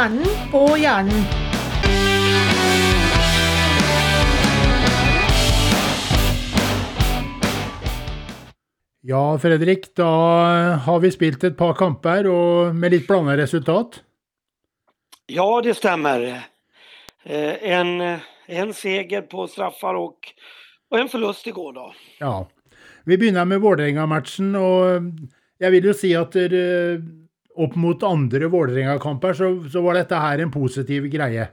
Hjernen på hjernen. Ja, Fredrik, da har vi spilt et par kamper og med litt blanda resultat. Ja, det stämmer. Eh, En, en seger på straffar och, och en förlust igår då. Ja. Vi begynner med Vålerenga-matchen, og jeg vil jo si at dere, opp mot andre Vålerenga-kamper, så, så var detta här en positiv grej.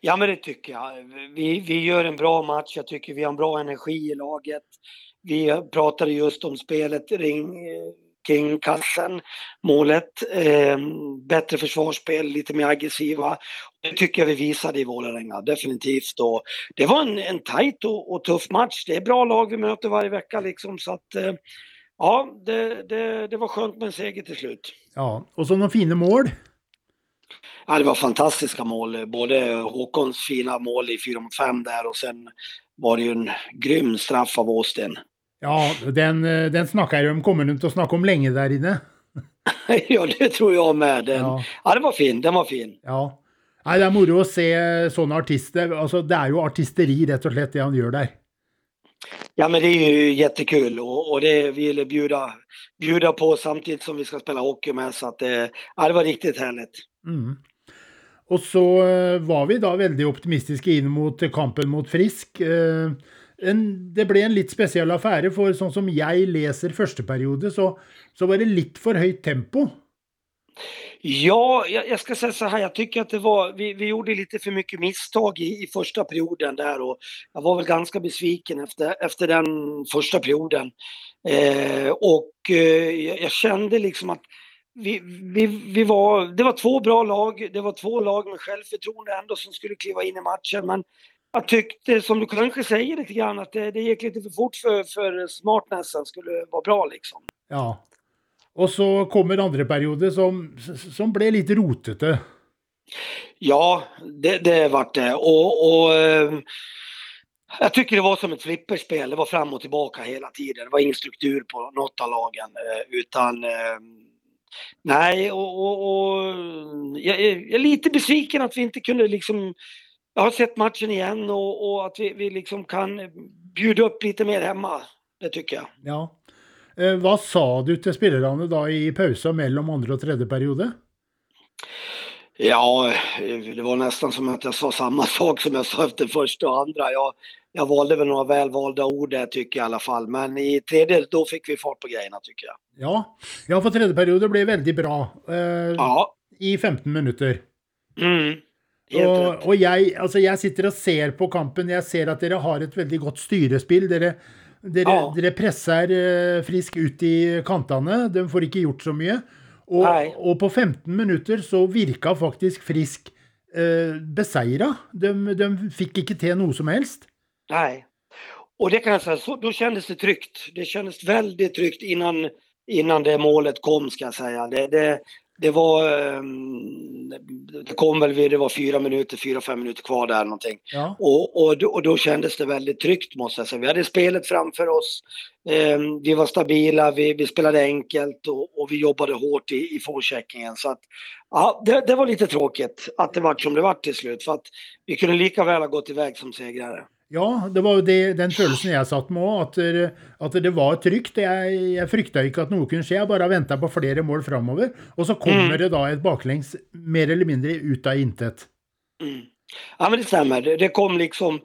Ja, men det tycker jag. Vi, vi gör en bra match. Jag tycker vi har en bra energi i laget. Vi pratade just om spelet ring, kring kassen, målet. Eh, bättre försvarsspel, lite mer aggressiva. Det tycker jag vi visade i Vålerenga, definitivt. Och det var en, en tajt och, och tuff match. Det är bra lag vi möter varje vecka liksom. Så att, eh, ja, det, det, det var skönt med en seger till slut. Ja, Og så noen fine mål. Ja, det var fantastiska mål. Både Håkons fina mål i 4 mot 5 där och sen var det ju en grym straff av Åsten. Ja, den, eh, den snakker de kommer de til å snakke om lenge der inne. ja, det tror jag med. Den, Ja. ja. den var fin. Den var fin. Ja. Nei, Det er moro å se sånne artister. Altså, Det er jo artisteri, rett og slett, det han gjør der. Ja, men det är ju jättekul och, och det vill jag bjuda, bjuda på samtidigt som vi ska spela hockey med. Så att det, ja, det var riktigt härligt. Mm. Och så eh, var vi då väldigt optimistiska in mot kampen mot Frisk. Eh, en, det blev en lite speciell affär, för sånn som jag läser första perioden så, så var det lite för högt tempo. Ja, jag, jag ska säga så här, jag tycker att det var, vi, vi gjorde lite för mycket misstag i, i första perioden där och jag var väl ganska besviken efter, efter den första perioden. Eh, och eh, jag, kände liksom att vi, vi, vi var, det var två bra lag, det var två lag med självförtroende ändå som skulle kliva in i matchen. Men jag tyckte, som du kanske säger lite grann, att det, det gick lite för fort för, för smartnessen skulle vara bra liksom. Ja. Og så kommer andre periode, som, som ble litt rotete. Ja, det, det vart det. Och, och eh, jag tycker det var som ett flipperspel. Det var fram och tillbaka hela tiden. Det var ingen struktur på något av lagen. eh, Utan eh, nej, och, och, och jag, är- jag är lite besviken att vi inte kunde liksom jag har sett matchen igen och, och att vi, vi liksom kan bjuda upp lite mer hemma. Det tycker jag. Ja. Eh, Hva sa du til spillerne da i pausa mellom andre og tredje periode? Ja, det var nästan som att jag sa samma sak som jag sa efter första och andra. Jag, jag valde väl några välvalda ord där tycker jag i alla fall. Men i tredje, då fick vi fart på grejerna tycker jag. Ja. ja, for tredje periode ble veldig bra eh, Ja, i 15 minutter. mm. rätt. og jeg, altså jeg sitter og ser på kampen. Jeg ser at dere har et veldig godt styrespill. Dere, dere, Ja. dere presser eh, Frisk ut i kantene. De får ikke gjort så mye. Og, Nei. og på 15 minutter så virka faktisk Frisk eh, beseira. De, de fikk ikke til noe som helst. Nej. Och det kan jag säga, så, då kändes det tryggt. Det kändes väldigt tryggt innan, innan det målet kom ska jag säga. Det, det, det var, ehm, det kom väl vid, det var fyra minuter, fyra, fem minuter kvar där någonting. Ja. Och, och, då, och då kändes det väldigt tryggt måste jag säga. Vi hade spelet framför oss. Ehm, vi var stabila, vi, vi spelade enkelt och, och vi jobbade hårt i, i forecheckingen. Så att, ja, det, det var lite tråkigt att det var som det var till slut. För att vi kunde lika väl ha gått iväg som segrare. Ja, det var det, den følelsen jeg satt med òg, at, det- at det var trygt. Jeg, jeg frykta ikke at noe kunne skje, jeg bare venta på flere mål framover. Og så kommer det da et baklengs mer eller mindre ut av intet. Mm. Ja men det stämmer. Det kom liksom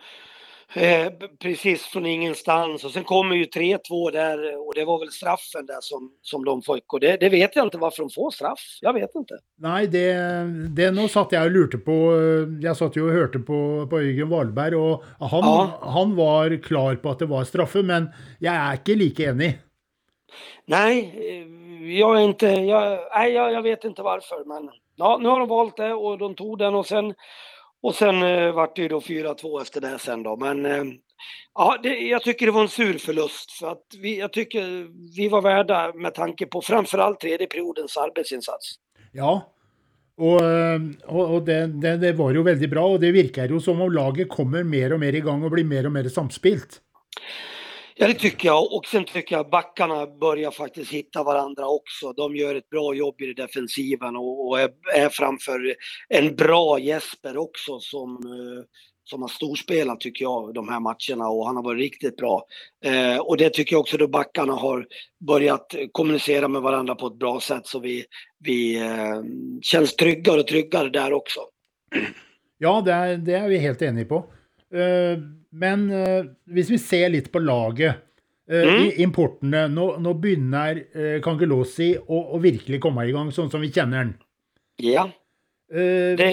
eh, precis från ingenstans och sen kommer ju 3-2 där och det var väl straffen där som, som de fick och det, det vet jag inte varför de får straff. Jag vet inte. Nei, det, det Nå satt jeg og lurte på Jeg satt jo og hørte på, på Øygen Valberg, og han, Ja. han var klar på at det var straffe, men jeg er ikke like enig. Nej, eh, jag är inte, jag, nej jag, jag vet inte varför men ja, nu har de valt det och de tog den och sen och sen eh, vart det ju då 4-2 efter det sen då men eh, ja, det, jag tycker det var en sur förlust för att vi, jag tycker vi var värda med tanke på framförallt tredje periodens arbetsinsats. Ja. och, eh, och, och det, det, det var ju väldigt bra, och det verkar ju som om laget kommer mer och mer igång och blir mer och mer samspelt. Ja, det tycker jag. Och sen tycker jag backarna börjar faktiskt hitta varandra också. De gör ett bra jobb i defensiven och, och är, är, framför en bra Jesper också som, eh, som har storspelat tycker jag de här matcherna och han har varit riktigt bra. Eh, och det tycker jag också då backarna har börjat kommunicera med varandra på ett bra sätt så vi, vi eh, känns tryggare och tryggare där också. Ja, det är, det är vi helt eniga på. Uh, men uh, eh, hvis vi ser lite på laget uh, mm. i importene Nå, nå begynner uh, Kangelosi å, å, virkelig komme i gang, sånn som vi kjenner den. Ja, det,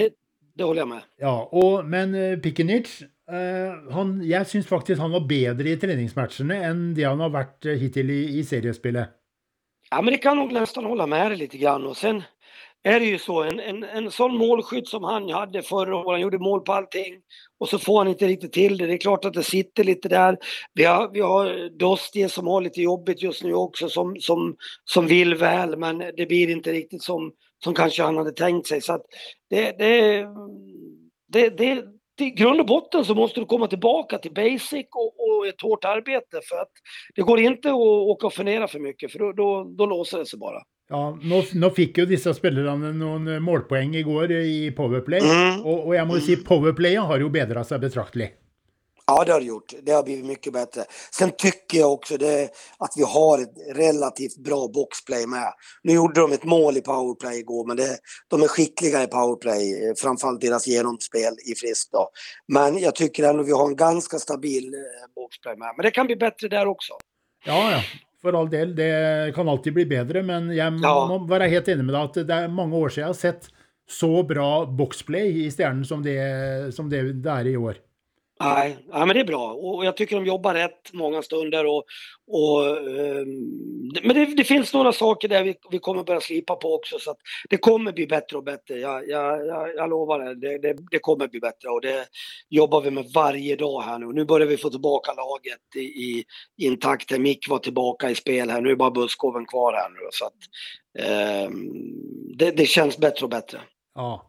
det håller jag med. Ja, og, Men Pikenic han, Jeg syns faktisk han var bedre i treningsmatchene enn det han har vært hittil i, i seriespillet. Ja, men det kan nog nästan hålla med dig lite grann. Och sen, är det ju så. En, en, en sån målskytt som han hade förra året, han gjorde mål på allting och så får han inte riktigt till det. Det är klart att det sitter lite där. Vi har, vi har Dostie som har lite jobbigt just nu också som, som, som vill väl men det blir inte riktigt som, som kanske han hade tänkt sig. Så att det, det, det, det, i grund och botten så måste du komma tillbaka till basic och, och ett hårt arbete för att det går inte att åka och fundera för mycket för då, då, då låser det sig bara. Ja, nå, nå fikk jo disse spillerne noen eh, målpoeng i går i Powerplay. Mm. Og, og, jeg må jo si Powerplayet har jo bedra seg betraktelig. Ja, det har det gjort. Det har blivit mycket bättre. Sen tycker jag också det, att vi har ett relativt bra boxplay med. Nu gjorde de ett mål i powerplay igår, men det, de är skickliga i powerplay, framförallt deras genomspel i Frisk. Då. Men jag tycker ändå att vi har en ganska stabil eh, boxplay med. Men det kan bli bättre där också. Ja, ja. For all del, det kan alltid bli bedre, men må, ja. må være helt enig med deg at det er mange år siden jeg har sett så bra boxplay i Stjernen som det, som det, det er i år. Nej, ja, men det är bra och jag tycker de jobbar rätt många stunder. Och, och eh, men det, det, finns några saker där vi, vi kommer börja slipa på också så att det kommer bli bättre och bättre. Jag, jag, jag, jag lovar det. Det, det. det, kommer bli bättre och det jobbar vi med varje dag här nu. Nu börjar vi få tillbaka laget i, i intakt. Mick var tillbaka i spel här. Nu är bara Buskoven kvar här nu. Så att, eh, det, det känns bättre och bättre. Ja.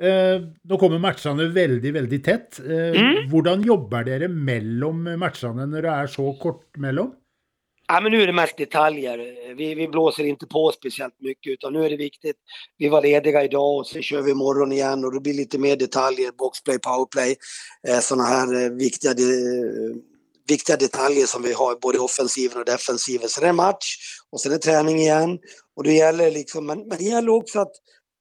Eh, nå kommer matchene veldig veldig tett. Eh, mm. Hvordan jobber dere mellom matchene när det är så kort mellom? Ja, men nu är det mest detaljer. Vi, vi blåser inte på speciellt mycket utan nu är det viktigt. Vi var lediga idag och så kör vi imorgon igen och det blir lite mer detaljer, boxplay, powerplay, eh, sådana här eh, viktiga, de, viktiga detaljer som vi har både i offensiven och defensiven. Sen är det match och sen är det träning igen och det gäller liksom, men, men det gäller också att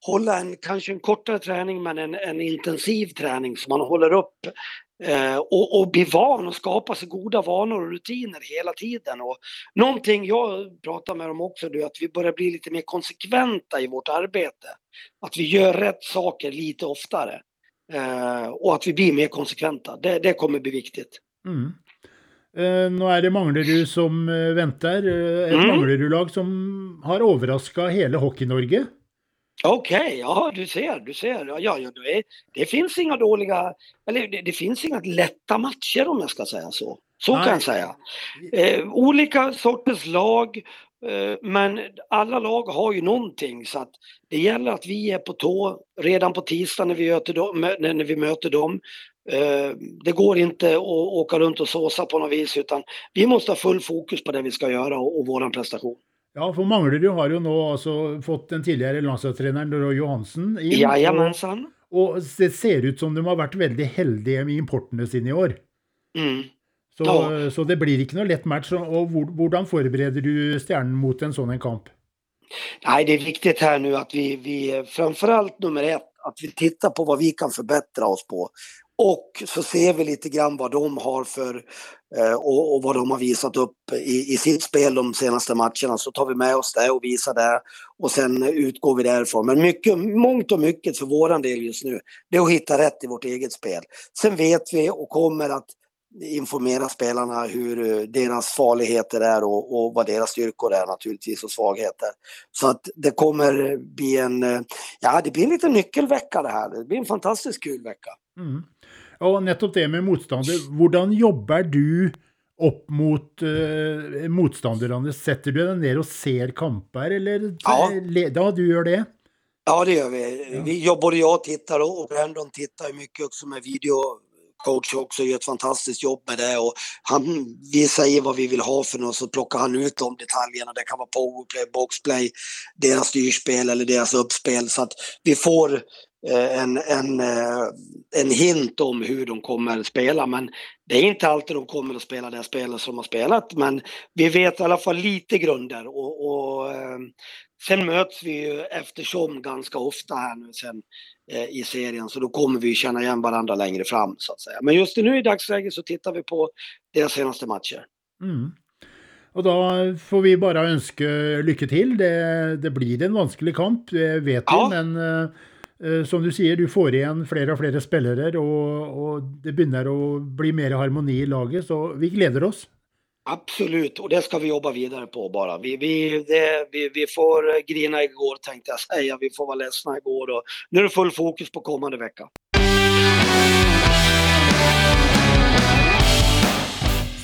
hålla en, kanske en kortare träning men en, en intensiv träning som man håller upp eh, och, och bli van och skapa sig goda vanor och rutiner hela tiden. Och någonting jag pratar med dem också, är att vi börjar bli lite mer konsekventa i vårt arbete. Att vi gör rätt saker lite oftare eh, och att vi blir mer konsekventa. Det, det kommer bli viktigt. Mm. Uh, nå er det Manglerud som uh, venter. Uh, et mm. Manglerud-lag som har overraska hele Hockey-Norge. Okej, okay, ja du ser, du ser. Ja, ja, det, det finns inga dåliga, eller det, det, finns inga lätta matcher om jag ska säga så. Så Nej. kan jag säga. Eh, olika sorters lag, eh, men alla lag har ju någonting så att det gäller att vi är på tå redan på tisdag när vi möter dem. När vi möter dem. Eh, det går inte att åka runt och såsa på något vis utan vi måste ha full fokus på det vi ska göra och, och våran prestation. Ja, for Manglerud har jo nå altså fått den tidligere landslagstreneren Roy Johansen inn. Jajamensan. Og, og det ser ut som de har vært veldig heldige med importene sine i år. Mm. Så, ja. så, det blir ikke noe lett match. Og hvordan forbereder du Stjernen mot en sånn en kamp? Nej, det är viktigt här nu att vi, vi framförallt nummer ett, att vi tittar på vad vi kan förbättra oss på. Och så ser vi lite grann vad de har för eh, och, och, vad de har visat upp i, i sitt spel de senaste matcherna. Så tar vi med oss det och visar det och sen utgår vi därifrån. Men mycket, mångt och mycket för våran del just nu, det är att hitta rätt i vårt eget spel. Sen vet vi och kommer att informera spelarna hur eh, deras farligheter är och, och, vad deras styrkor är naturligtvis och svagheter. Så att det kommer bli en, eh, ja det blir en liten nyckelvecka det här. Det blir en fantastiskt kul vecka. Mm. Og nettopp det med motstander. Hvordan jobber du opp mot uh, motstanderne? Setter du deg ned og ser kamper, eller ja. ja, du gjør det? Ja, det gör vi. Ja. vi både jag tittar och Brandon tittar mycket också med video coach också gör ett fantastiskt jobb med det och han, vi säger vad vi vill ha för något så plockar han ut de detaljerna. Det kan vara powerplay, boxplay, deras styrspel eller deras uppspel så att vi får Eh, en, en, eh, en hint om hur de kommer att spela. Men det är inte alltid de kommer att spela det spelet som de har spelat. Men vi vet i alla fall lite grunder. Och, och eh, sen möts vi ju eftersom ganska ofta här nu sen i serien. Så då kommer vi känna igen varandra längre fram så att säga. Men just nu i dagsläget så tittar vi på deras senaste matcher. Mm. Och då får vi bara önska lycka till. Det, det blir en vanskelig kamp, det vet vi, ja. men Eh, som du sier, du får igjen flere og flere spillere, og, og det begynner å bli mer harmoni i laget. Så vi gleder oss. Absolut, och det ska vi jobba vidare på bara. Vi, vi, det, vi, vi får grina igår tänkte jag säga, vi får vara ledsna igår och nu är det full fokus på kommande vecka.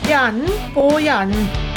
Stjernen på hjernen.